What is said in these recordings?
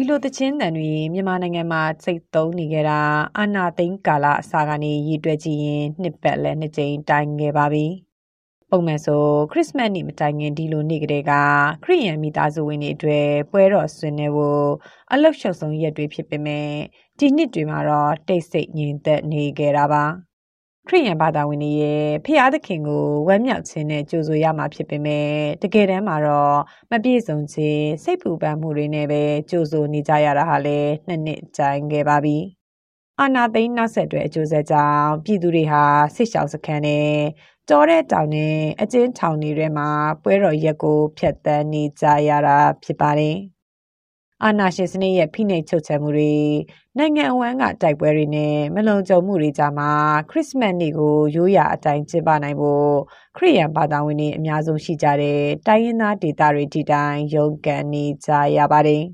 ဒီလိုတချင်းတန်တွေ မြန်မာနိုင်ငံမှာစိတ်သုံးနေကြတာ အာနာသိန်းကာလအစာကနေရည်တွက်ကြည့်ရင် နှစ်ပတ်လဲနှစ်ကြိမ် တိုင်ခဲ့ပါပြီ။ပုံမှန်ဆို ခရစ်စမတ်နေ့ မတိုင်ခင် ဒီလိုနေ့ကလေးက ခရိယန်မိသားစုဝင်တွေအတွက် ပွဲတော်ဆွေးနွေးဖို့ အလောက်ရှုပ်ဆုံးရက်တွေ ဖြစ်ပေမဲ့ ဒီနှစ်တွေမှာတော့ တိတ်ဆိတ်ငြိမ်သက်နေကြတာပါ။ ခရိယန်ဘာသာဝင်တွေရဲ့ဖျားသခင်ကိုဝမ်းမြောက်ခြင်းနဲ့ကြိုဆိုရမှာဖြစ်ပေမဲ့တကယ်တမ်းမှာတော့မပြည့်စုံခြင်းစိတ်ပူပန်မှုတွေနဲ့ပဲကြိုဆိုနေကြရတာဟာလည်းနှစ်နှစ်ကြာခဲ့ပါပြီ။အာနာသိန်းနောက်ဆက်တွဲအကျိုးဆက်ကြောင့်ပြည်သူတွေဟာဆစ်ရှောင်စခန်းနဲ့တောတဲ့တောင်နဲ့အကျဉ်းထောင်တွေထဲမှာပွဲတော်ရက်ကိုဖျက်ဆီးနေကြရတာဖြစ်ပါတယ်။ အာဏာရှင်စနစ်ရဲ့ဖိနှိပ်ချုပ်ချယ်မှုတွေနိုင်ငံအဝန်းကတိုက်ပွဲတွေနဲ့မလုံခြုံမှုတွေကြားမှာခရစ်စမတ်နေ့ကိုရိုးရာအတိုင်းကျင်းပနိုင်ဖို့ခရိယန်ဘာသာဝင်တွေအများဆုံးရှိကြတဲ့တိုင်းရင်းသားဒေသတွေဒီတိုင်းရုန်းကန်နေကြရပါတယ်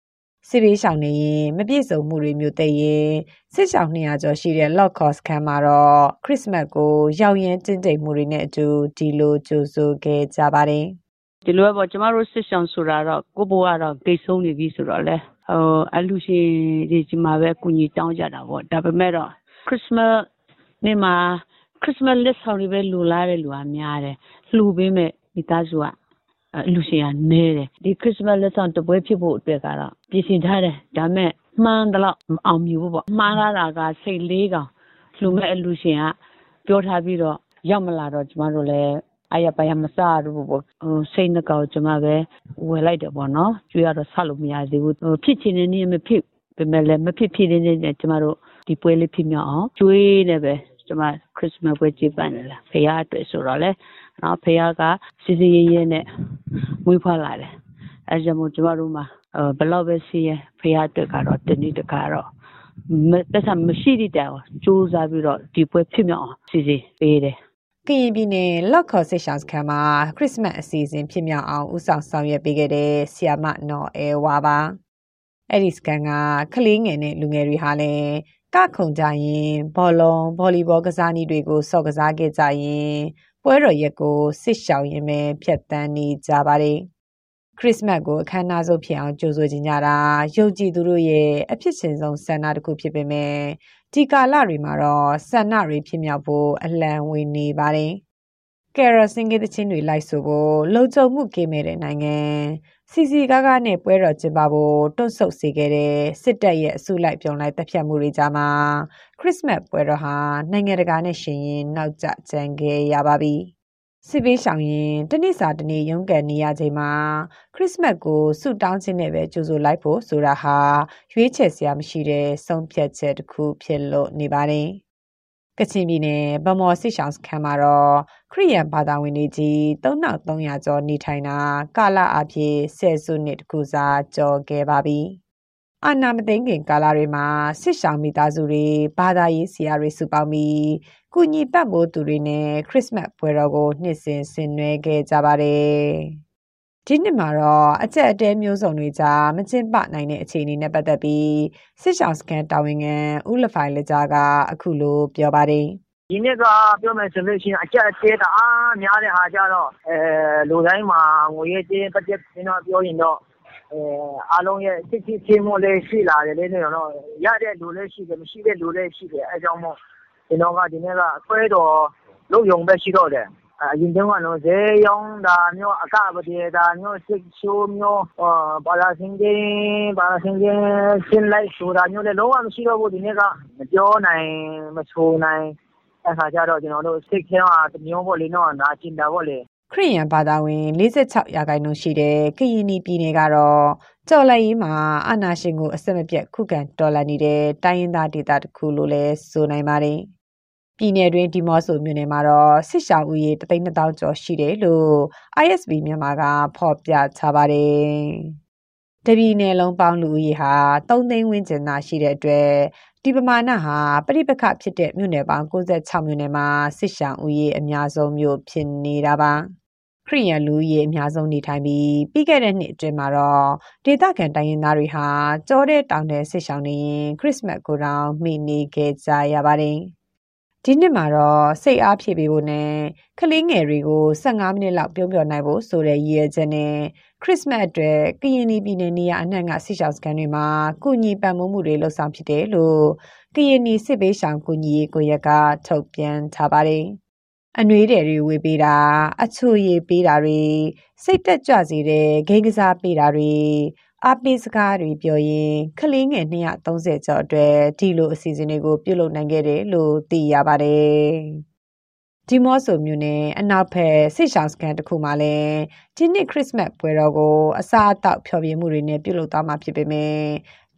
။စစ်ဘေးရှောင်နေရင်မပြည့်စုံမှုတွေမျိုးသိရင်စစ်ရှောင်200ကျော်ရှိတဲ့ Lock Cost ခန်းမှာတော့ခရစ်စမတ်ကို ရောက်ရင်းကျင့်ကြံမှုတွေနဲ့အတူဒီလိုကြိုဆိုခဲ့ကြပါတယ်။ ဒီလိုပဲပေါ့ကျမတို့စစ်ဆောင်ဆိုတာတော့ကိုဘိုးကတော့ဂိတ်ဆုံးနေပြီဆိုတော့လေဟိုအလူရှင်ဒီဒီမှာပဲကုညီတောင်းကြတာပေါ့ဒါပေမဲ့တော့ခရစ်စမတ်နေ့မှာခရစ်စမတ်လက်ဆောင်တွေပဲလူလာတဲ့လူကများတယ်လှူပေးမဲ့မိသားစုကအလူရှင်ကနဲတယ်ဒီခရစ်စမတ်လက်ဆောင်တပွဲဖြစ်ဖို့အတွက်ကတော့ပြင်ဆင်ထားတယ်ဒါပေမဲ့မှန်တော့အောင်မြူဖို့ပေါ့မှားလာတာကစိတ်လေးကောင်လှူမဲ့အလူရှင်ကပြောထားပြီးတော့ရောက်မလာတော့ကျမတို့လည်း အဲ့ရပါရမစားဘူးပေါ့စိတ်နှကောက်ကျွန်မပဲဝယ်လိုက်တယ်ပေါ့နော်ကျွေးရတော့ဆက်လို့မရသေးဘူးဖြစ်ချင်တဲ့နေ့မဖြစ်ပေမဲ့လည်းမဖြစ်ဖြစ်တဲ့နေ့ကျွန်မတို့ဒီပွဲလေးဖြစ်မြောက်အောင်ကျွေးနေပဲကျွန်မခရစ်စမတ်ပွဲကြည့်ပန်တယ်ဖေရအတွက်ဆိုတော့လေနော်ဖေရကစီစီရဲရဲနဲ့မွေးဖွားလာတယ်အဲကြောင့်မို့ကျွန်မတို့မှာဘလောက်ပဲစီးရဲဖေရအတွက်ကတော့တနည်းတကားတော့ပတ်စံမရှိတဲ့တောင်စူးစမ်းပြီးတော့ဒီပွဲဖြစ်မြောက်အောင်စီစီပေးတယ် ကရင်ပြည်နယ်လော့ခေါ်စစ်ရှောင်းစခန်းမှာခရစ်စမတ်အစီအစဉ်ဖြစ်မြောက်အောင်ဦးဆောင်ဆောင်ရွက်ပေးခဲ့တဲ့ဆီယာမနော်အဲဝါပါအဲ့ဒီစခန်းကကလေးငယ်နဲ့လူငယ်တွေဟာလည်းကခုံကြရင်ဘောလုံးဗော်လီဘောကစားနည်းတွေကိုစော့ကစားခဲ့ကြရင်ပွဲတော်ရက်ကိုစစ်ရှောင်းရင်ပဲဖြတ်တန်းနေကြပါတယ်ခရစ်စမတ်ကိုအခမ်းအနားဆုံးဖြစ်အောင်ကြိုးဆိုကြကြတာယုံကြည်သူတို့ရဲ့အဖြစ်ရှင်ဆုံးဆန္ဒတစ်ခုဖြစ်ပေမဲ့ ဒီကာလတွေမှာတော့ဆန္ဒတွေဖြစ်မြောက်ဖို့အလံဝင်နေပါတယ်။ကယ်ရစင်ကတဲ့ချင်းတွေလိုက်ဆိုဖို့လုံခြုံမှုကင်းမဲ့တဲ့နိုင်ငံစီစီကားကားနဲ့ပွဲတော်ကျင်းပဖို့တွန့်ဆုတ်စေခဲ့တဲ့စစ်တပ်ရဲ့အစုလိုက်ပြောင်းလိုက်တပ်ဖြတ်မှုတွေကြားမှာခရစ်စမတ်ပွဲတော်ဟာနိုင်ငံတကာနဲ့ရှင်ရင်နောက်ကျကျန်ခဲ့ရပါပြီ။ စစ်ပေးရှောင်ရင်တနေ့စာတနေ့ရုန်းကန်နေရချိန်မှာခရစ်စမတ်ကိုဆုတောင်းခြင်းနဲ့ပဲကြိုဆိုလိုက်ဖို့ဆိုတာဟာရွေးချယ်စရာမရှိတဲ့ဆုံးဖြတ်ချက်တစ်ခုဖြစ်လို့နေပါတယ်။ကချင်ပြည်နယ်ဗမော်စစ်ရှောင်းစခန်းမှာတော့ခရိယန်ဘာသာဝင်တွေကြီး3300ကျော်နေထိုင်တာကာလအဖြစ်ဆယ်စုနှစ်တခုစာကျော်ခဲ့ပါပြီ။ အာနာမသိငင်ကာလတွေမှာစစ်ရှောင်းမိသားစုတွေဘာသာရေးဆရာတွေစုပေါင်းပြီးကုညီပတ်မိုးသူတွေနဲ့ခရစ်စမတ်ပွဲတော်ကိုနှစ်စဉ်ဆင်နွှဲခဲ့ကြပါတယ်။ဒီနှစ်မှာတော့အကြက်အတဲမျိုးစုံတွေကြားမကျင့်ပနိုင်တဲ့အခြေအနေနဲ့ပတ်သက်ပြီးစစ်ရှောင်းစကန်တာဝန်ခံဦးလဖိုင်လက်ကြားကအခုလိုပြောပါတယ်။ဒီနှစ်ကပြောမယ်ဆိုလို့ရှိရင်အကြက်အတဲတအားများတဲ့ဟာကြတော့အဲလူတိုင်းမှာငွေရေးချင်းပတ်သက်ပြီးတော့ပြောရင်တော့ အားလုံးရဲ့ချစ်ချစ်ချင်းမို့လည်းရှိလာတယ်လေနော်ရတဲ့လူလည်းရှိတယ်မရှိတဲ့လူလည်းရှိတယ်အဲကြောင့်မို့ကျွန်တော်ကဒီနေ့ကခွဲတော်လုံယုံပဲရှိတော့တယ်အရင်တုန်းကတော့ဈေးရောင်းတာမျိုးအကပတိတာမျိုးစစ်ချိုးမျိုးဘာလာစင်ကင်းဘာလာစင်ကင်းရှင်းလိုက်ဆိုတာမျိုးလည်းလုံးဝမရှိတော့ဘူးဒီနေ့ကမပြောနိုင်မဆိုနိုင်အခါကျတော့ကျွန်တော်တို့စိတ်ထဲမှာတမျိုးပေါ့လေနော်နာကျင်တာပေါ့လေ ခရိယန်ဘာသာဝင်46ရာခိုင်နှုန်းရှိတဲ့ကရင်ပြည်နယ်ကတော့ကြော်လိုက်ရေးမှာအာနာရှင်ကိုအဆက်မပြတ်ခုခံတော်လှန်နေတဲ့တိုင်းရင်းသားဒေသတစ်ခုလို့လည်းဆိုနိုင်ပါတယ်ပြည်နယ်တွင်းဒီမော့ဆိုမြို့နယ်မှာတော့စစ်ရှောင်းဦးရေ3,000ကျော်ရှိတယ်လို့ ISB မြန်မာကဖော်ပြထားပါတယ်။တပြည်နယ်လုံးပေါင်းလူဦးရေဟာ3သိန်းဝန်းကျင်သာရှိတဲ့အတွက်ဒီပမာဏဟာပြိပခဖြစ်တဲ့မြို့နယ်ပေါင်း96မြို့နယ်မှာစစ်ရှောင်းဦးရေအများဆုံးမြို့ဖြစ်နေတာပါ။ ခရီးရန်လူကြီးအများဆုံးနေထိုင်ပြီးပြီးခဲ့တဲ့နှစ်အတွင်းမှာတော့ဒေသခံတိုင်းရင်းသားတွေဟာကြောတဲ့တောင်တဲ့ဆစ်ဆောင်နေရင်ခရစ်စမတ်ကိုတောင်မိနေခဲ့ကြရပါတယ်။ဒီနှစ်မှာတော့စိတ်အားဖြည့်ပေးဖို့နဲ့ကလေးငယ်တွေကို15မိနစ်လောက်ပြုံးပြော်နိုင်ဖို့ဆိုတဲ့ရည်ရွယ်ချက်နဲ့ခရစ်စမတ်အတွက်ကရင်ပြည်နယ်နေရာအနှံ့ကဆစ်ဆောင်စခန်းတွေမှာကုညီပံ့ပိုးမှုတွေလှုပ်ဆောင်ဖြစ်တယ်လို့ကရင်နီစစ်ပေးဆောင်ကုညီရေးကိုရကထုတ်ပြန်ထားပါတယ်။ အနှွေးတယ်တွေဝေပေးတာအချိုရည်ပေးတာတွေစိတ်တက်ကြွစေတဲ့ဂိမ်းကစားပေးတာတွေအပိစကားတွေပြောရင်ကလေးငယ်230ကျော်အတွက်ဒီလိုအစီအစဉ်တွေကိုပြုလုပ်နိုင်ခဲ့တယ်လို့သိရပါတယ်။ ဒီမော့ဆိုမျိုးနဲ့အနောက်ဘက်ဆိတ်ရှောင်းစကန်တစ်ခုမှာလည်းဒီနှစ်ခရစ်စမတ်ပွဲတော်ကိုအစားအသောက်ဖျော်ဖြေမှုတွေနဲ့ပြုလုပ်သွားမှာဖြစ်ပေမဲ့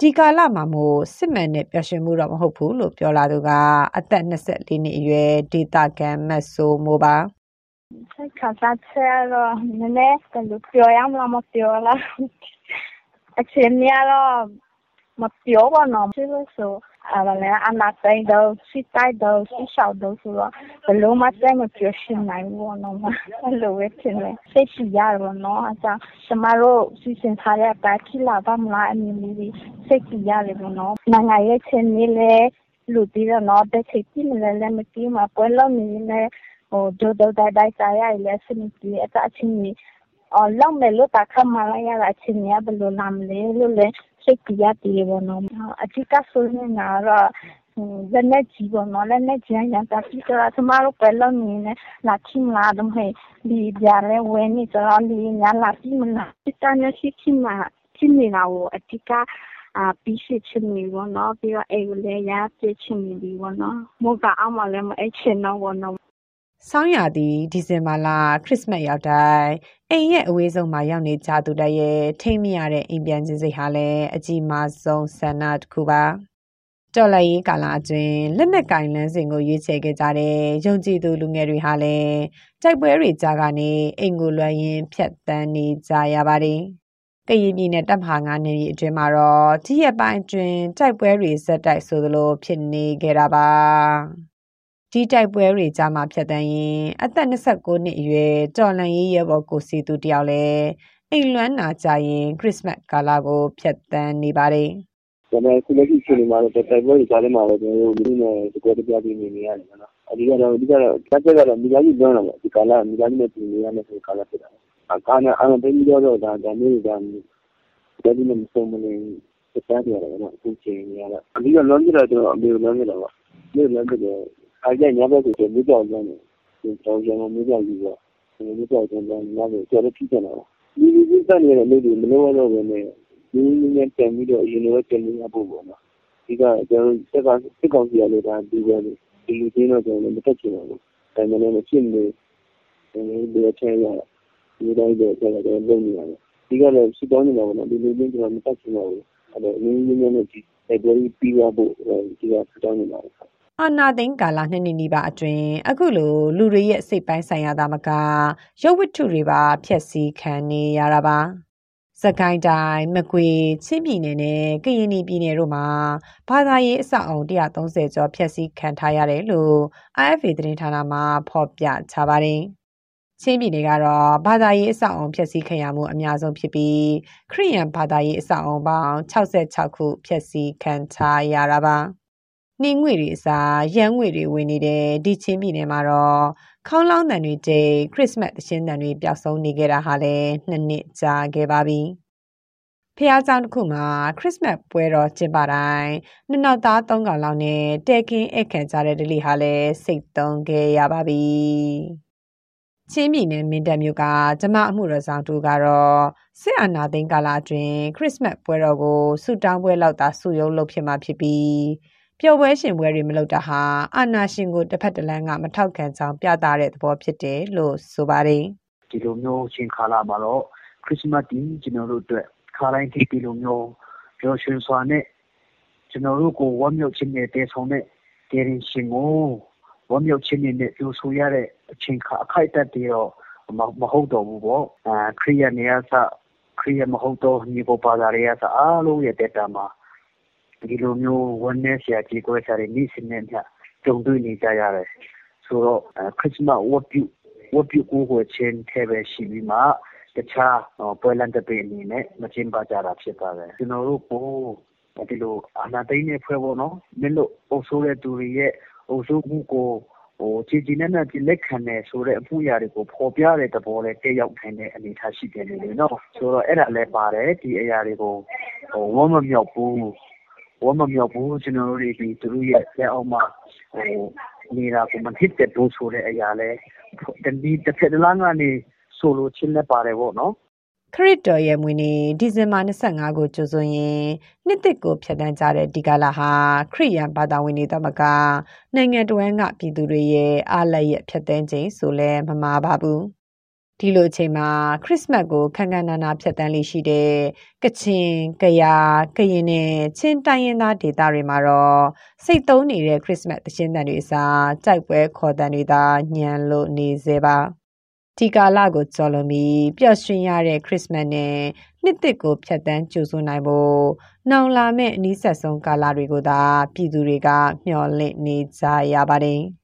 ဒီကာလမှာမို့စစ်မှန်တဲ့ပျော်ရွှင်မှုတော့မဟုတ်ဘူးလို့ပြောလာသူကအသက်24နှစ်အရွယ်ဒေတာကန်မတ်ဆိုမိုးပါစိတ်ခါစားချက်တော့နည်းနည်းကလို့ပြောရမလားမပြောလားအချင်းများတော့မပြောပါတော့သူလို့ဆို အဲဒါလည်းအနာသိတော့စိတ်တိုက်တော့စိတ်ရှောက်တော့ဆိုတော့ဘလုံးမစိတ်မပြောရှင်းနိုင်ဘူးနော် အဲ့လိုပဲဖြစ်နေစိတ်ရှိရတော့နော်အကြောင်းကျမတို့ စီစဉ်ထားတဲ့အတိုင်း ဖြစ်လာပါမလားအမြင်လေးစိတ်ကြည်ရတယ်ပေါ့နော် နိုင်ငံရဲ့ချင်းလေးလေလူပြီးတော့နော်တဲ့ချိတ်ပြနေလဲမကြည့်မှာပွဲလုံးနေလဲဟိုဒိုဒိုတိုက်တိုက်စားရလဲစနေကြီးအတအချင်းကြီးအော်လောက်မယ်လို့တာခမလာရတာချင်းရဘယ်လိုလာမလဲလို့လဲ စိတ်ကြည်ရတယ်ပေါ့နော်အဓိကဆိုနေတာတော့လက်နဲ့ကြီးပေါ့နော်လက်နဲ့ကြီးရတာပြီးတော့ကျမတို့ပဲလုံးနေနဲ့လာချိမလာတော့ဟဲ့ဒီကြလဲဝဲနေတော့ဒီညာလာပြီးမလားဒီတန်းရရှိချိမချိနေတာကိုအဓိကအာပြီးရှိချင်နေပေါ့နော်ပြီးတော့အိမ်လည်းရပြချင်နေပြီပေါ့နော်မို့ကအောင်မလည်းမအိတ်ချင်တော့ပေါ့နော် ဆောင်းရာသီဒီဇင်ဘာလခရစ်စမတ်ရောက်တိုင်းအိမ်ရဲ့အဝေးဆုံးမှာရောက်နေကြသူတရဲ့ထိမ့်မရတဲ့အိမ်ပြန်ခြင်းစိတ်ဟာလည်းအကြီးမားဆုံးဆန္ဒတစ်ခုပါတော်လိုက်ရေးကာလအတွင်းလက်နက်ကင်လန်းစဉ်ကိုရွေးချယ်ခဲ့ကြတဲ့ယုံကြည်သူလူငယ်တွေဟာလည်းတိုက်ပွဲတွေကြားကနေအိမ်ကိုလွှမ်းရင်းဖြတ်တန်းနေကြရပါတယ်ကရင်ပြည်နယ်တပ်မဟာ9နယ်မြေအတွင်းမှာတော့ဒီရက်ပိုင်းအတွင်းတိုက်ပွဲတွေဇက်တိုက်ဆိုသလိုဖြစ်နေခဲ့တာပါ ဒီတိုက်ပွဲတွေကြားမှာဖြတ်တန်းရင်အသက်29နှစ်အရွယ်တော်လန်ရေးရဲဘော်ကိုစီသူတယောက်လည်းအိမ်လွမ်းနာကြရင်ခရစ်စမတ်ကာလကိုဖြတ်တန်းနေပါတယ်ကျွန်တော်ခုလက်ရှိချိန်မှာတော့တိုက်ပွဲတွေကြားထဲမှာလည်းကျွန်တော်တို့လူနဲ့တကွက်တပြားပြီးနေနေရတယ်နော်အဓိကတော့အဓိကတော့တက်တက်ကတော့မိသားစုလွမ်းတော့ဒီကာလမိသားစုနဲ့ပြည်နေရတဲ့ကာလဖြစ်တာအကားနဲ့အားလုံးသိပြီးတော့ဒါဒါမျိုးတွေကဒါဒီနဲ့မဆုံးမနေစတဲ့ရတယ်နော်အခုချိန်ရတာအဓိကလွန်ပြတော့ကျွန်တော်အမေလွန်ပြတော့ပါမြေလွန်ပြတော့ အားကြညဘက်ကိုကျွန်တော်ကြောက်ကြတယ်ကျွန်တော်ကျွန်တော်မျိုးကြောက်ယူတော့ကျွန်တော်ကြောက်တယ်တော့ညဘက်ကျော်လို့ဖြစ်နေတာပါဒီဒီစတဲ့လူတွေမလို့တော့ဘယ်နဲ့ဒီနည်းနဲ့ပြန်ပြီးတော့အရင်လိုပြန်နေရဖို့ပေါ့နော်ဒီကကျွန်တော်စက်ကစက်ကောင်စီရလို့ဒါဒီပဲဒီလူချင်းတော့ကျွန်တော်မတက်ချင်ဘူးဒါပေမဲ့လည်းဖြစ်နေတယ်ဒီလိုချင်ရဒီတိုင်းတော့ကျွန်တော်လုပ်နေရတယ်ဒီကလည်းစစ်တောင်းနေတာပေါ့နော်ဒီလူချင်းကျွန်တော်မတက်ချင်တော့ဘူးအဲ့တော့နည်းနည်းနဲ့ဒီအဲ့ဒီပြီးရဖို့ဒီကစစ်တောင်းနေတာ အာနာသိန်းကာလနှစ်နှစ်နီးပါအတွင်းအခုလိုလူတွေရဲ့စိတ်ပိုင်းဆိုင်ရာသာမကရုပ်ဝတ္ထုတွေပါဖျက်ဆီးခံနေရတာပါစကိုင်းတိုင်းမကွေချင်းပြည်နယ်နဲ့ကရင်ပြည်နယ်တို့မှာဘာသာရေးအဆောက်အုံ130ကျော်ဖျက်ဆီးခံထားရတယ်လို့ IFA သတင်းဌာနမှဖော်ပြထားပါတယ်။ချင်းပြည်နယ်ကတော့ဘာသာရေးအဆောက်အုံဖျက်ဆီးခံရမှုအများဆုံးဖြစ်ပြီးခရီးယန်ဘာသာရေးအဆောက်အုံပေါင်း66ခုဖျက်ဆီးခံထားရတာပါ။ နှင်းငွေတွေအစားရမ်းငွေတွေဝင်နေတဲ့ဒီချင်းပြည်နယ်မှာတော့ခေါင်းလောင်းတန်တွေတိတ်ခရစ်စမတ်သင်းတန်တွေပျောက်ဆုံးနေခဲ့တာဟာလည်းနှစ်နှစ်ကြာခဲ့ပါပြီ။ဖះเจ้าတစ်ခုမှာခရစ်စမတ်ပွဲတော်ကျင်းပတိုင်းနှစ်နောက်သားသုံးကောင်လောက်နဲ့တဲကင်းအခန့်ကြတဲ့ဒလီဟာလည်းစိတ်သုံးခဲ့ရပါပြီ။ချင်းပြည်နယ်မင်းတပ်မြို့ကကျမအမှုတော်ဆောင်တူကတော့စစ်အာဏာသိမ်းကာလအတွင်းခရစ်စမတ်ပွဲတော်ကိုဆူတောင်းပွဲလောက်သာစုယုံလုပ်ဖြစ်မှာဖြစ်ပြီး ပျော်ပွဲရှင်ပွဲတွေမလုပ်တာဟာအာဏာရှင်ကိုတစ်ဖက်တစ်လမ်းကမထောက်ခံကြောင်းပြသတဲ့သဘောဖြစ်တယ်လို့ဆိုပါတယ်။ဒီလိုမျိုးရှင်ခါလာမှာတော့ခရစ်စမတ်ဒီကျွန်တော်တို့အတွက်ခါတိုင်းဒီလိုမျိုးပျော်ရွှင်စွာနဲ့ကျွန်တော်တို့ကိုဝမ်းမြောက်ခြင်းနဲ့တည်ဆောင်တဲ့တည်ရင်ရှင်ကိုဝဝမ်းမြောက်ခြင်းတွေနဲ့ပြောဆိုရတဲ့အချိန်ခါအခိုက်အတန့်တွေတော့မဟုတ်တော့ဘူးပေါ့အဲခရိယနေရာစခရိယမဟုတ်တော့ညီကိုပါတာတွေကစအားလုံးရဲ့တက်တာမှာ ဒီလိုမျိုးဝမ်းနည်းစရာကြီးကွဲစားတွေနေ့စဉ်နဲ့မျှကြုံတွေ့နေကြရတယ်ဆိုတော့ခရစ်မတ်ဝတ်ပြုဝတ်ပြုကိုယ်ကိုချင်းထဲပဲရှိပြီးမှတခြားပွဲလန့်တပေအနေနဲ့မကျင်းပကြတာဖြစ်ပါတယ်ကျွန်တော်တို့ပိုဒီလိုအာနာသိနေဖွဲ့ဖို့နော်မင်းတို့အုပ်စိုးတဲ့သူတွေရဲ့အုပ်စိုးမှုကိုဟိုကြည်ကြည်နဲ့နဲ့လက်ခံနေဆိုတဲ့အမှုရာတွေကိုပေါ်ပြတဲ့သဘောနဲ့တက်ရောက်နိုင်တဲ့အနေအထားရှိတယ်လေနော်ဆိုတော့အဲ့ဒါလည်းပါတယ်ဒီအရာတွေကိုဟိုဝမ်းမမြောက်ဘူး ဝမ်းမမြောက်ဘူးကျွန်တော်တို့တွေဒီသူတို့ရဲ့လက်အောက်မှာဟိုနေတာကိုမဖြစ်တဲ့ဒိုးဆိုတဲ့အရာလဲဒီတစ်ဖက်တစ်လမ်းကနေဆိုလိုချင်းလည်းပါတယ်ပေါ့နော်ခရစ်တော်ရဲ့မွေးနေ့ဒီဇင်ဘာ25ကိုကြိုဆိုရင်နှစ်သစ်ကိုဖြတ်တန်းကြတဲ့ဒီကာလဟာခရစ်ယာန်ဘာသာဝင်တွေသမကနိုင်ငံတော်ကပြည်သူတွေရဲ့အားလက်ရဖြတ်တန်းခြင်းဆိုလဲမမှားပါဘူး ဒီလိုအချိန်မှာခရစ်စမတ်ကိုခန်းခန်းနာနာဖြတ်တန်းလေးရှိတဲ့ကချင်၊ကယား၊ကရင်နဲ့ချင်းတိုင်းရင်းသားဒေသတွေမှာတော့စိတ်သုံးနေတဲ့ခရစ်စမတ်သင်းတန်တွေအစားကြိုက်ပွဲခေါ်တန်တွေသာညံလို့နေစေပါဒီကာလကိုကြော်လွန်ပြီးပျော်ရွှင်ရတဲ့ခရစ်စမတ်နဲ့နှစ်သစ်ကိုဖြတ်တန်းကြိုဆိုနိုင်ဖို့နောင်လာမယ့်အနည်းဆက်ဆုံးကာလတွေကိုသာပြည်သူတွေကမျှော်လင့်နေကြရပါတယ်။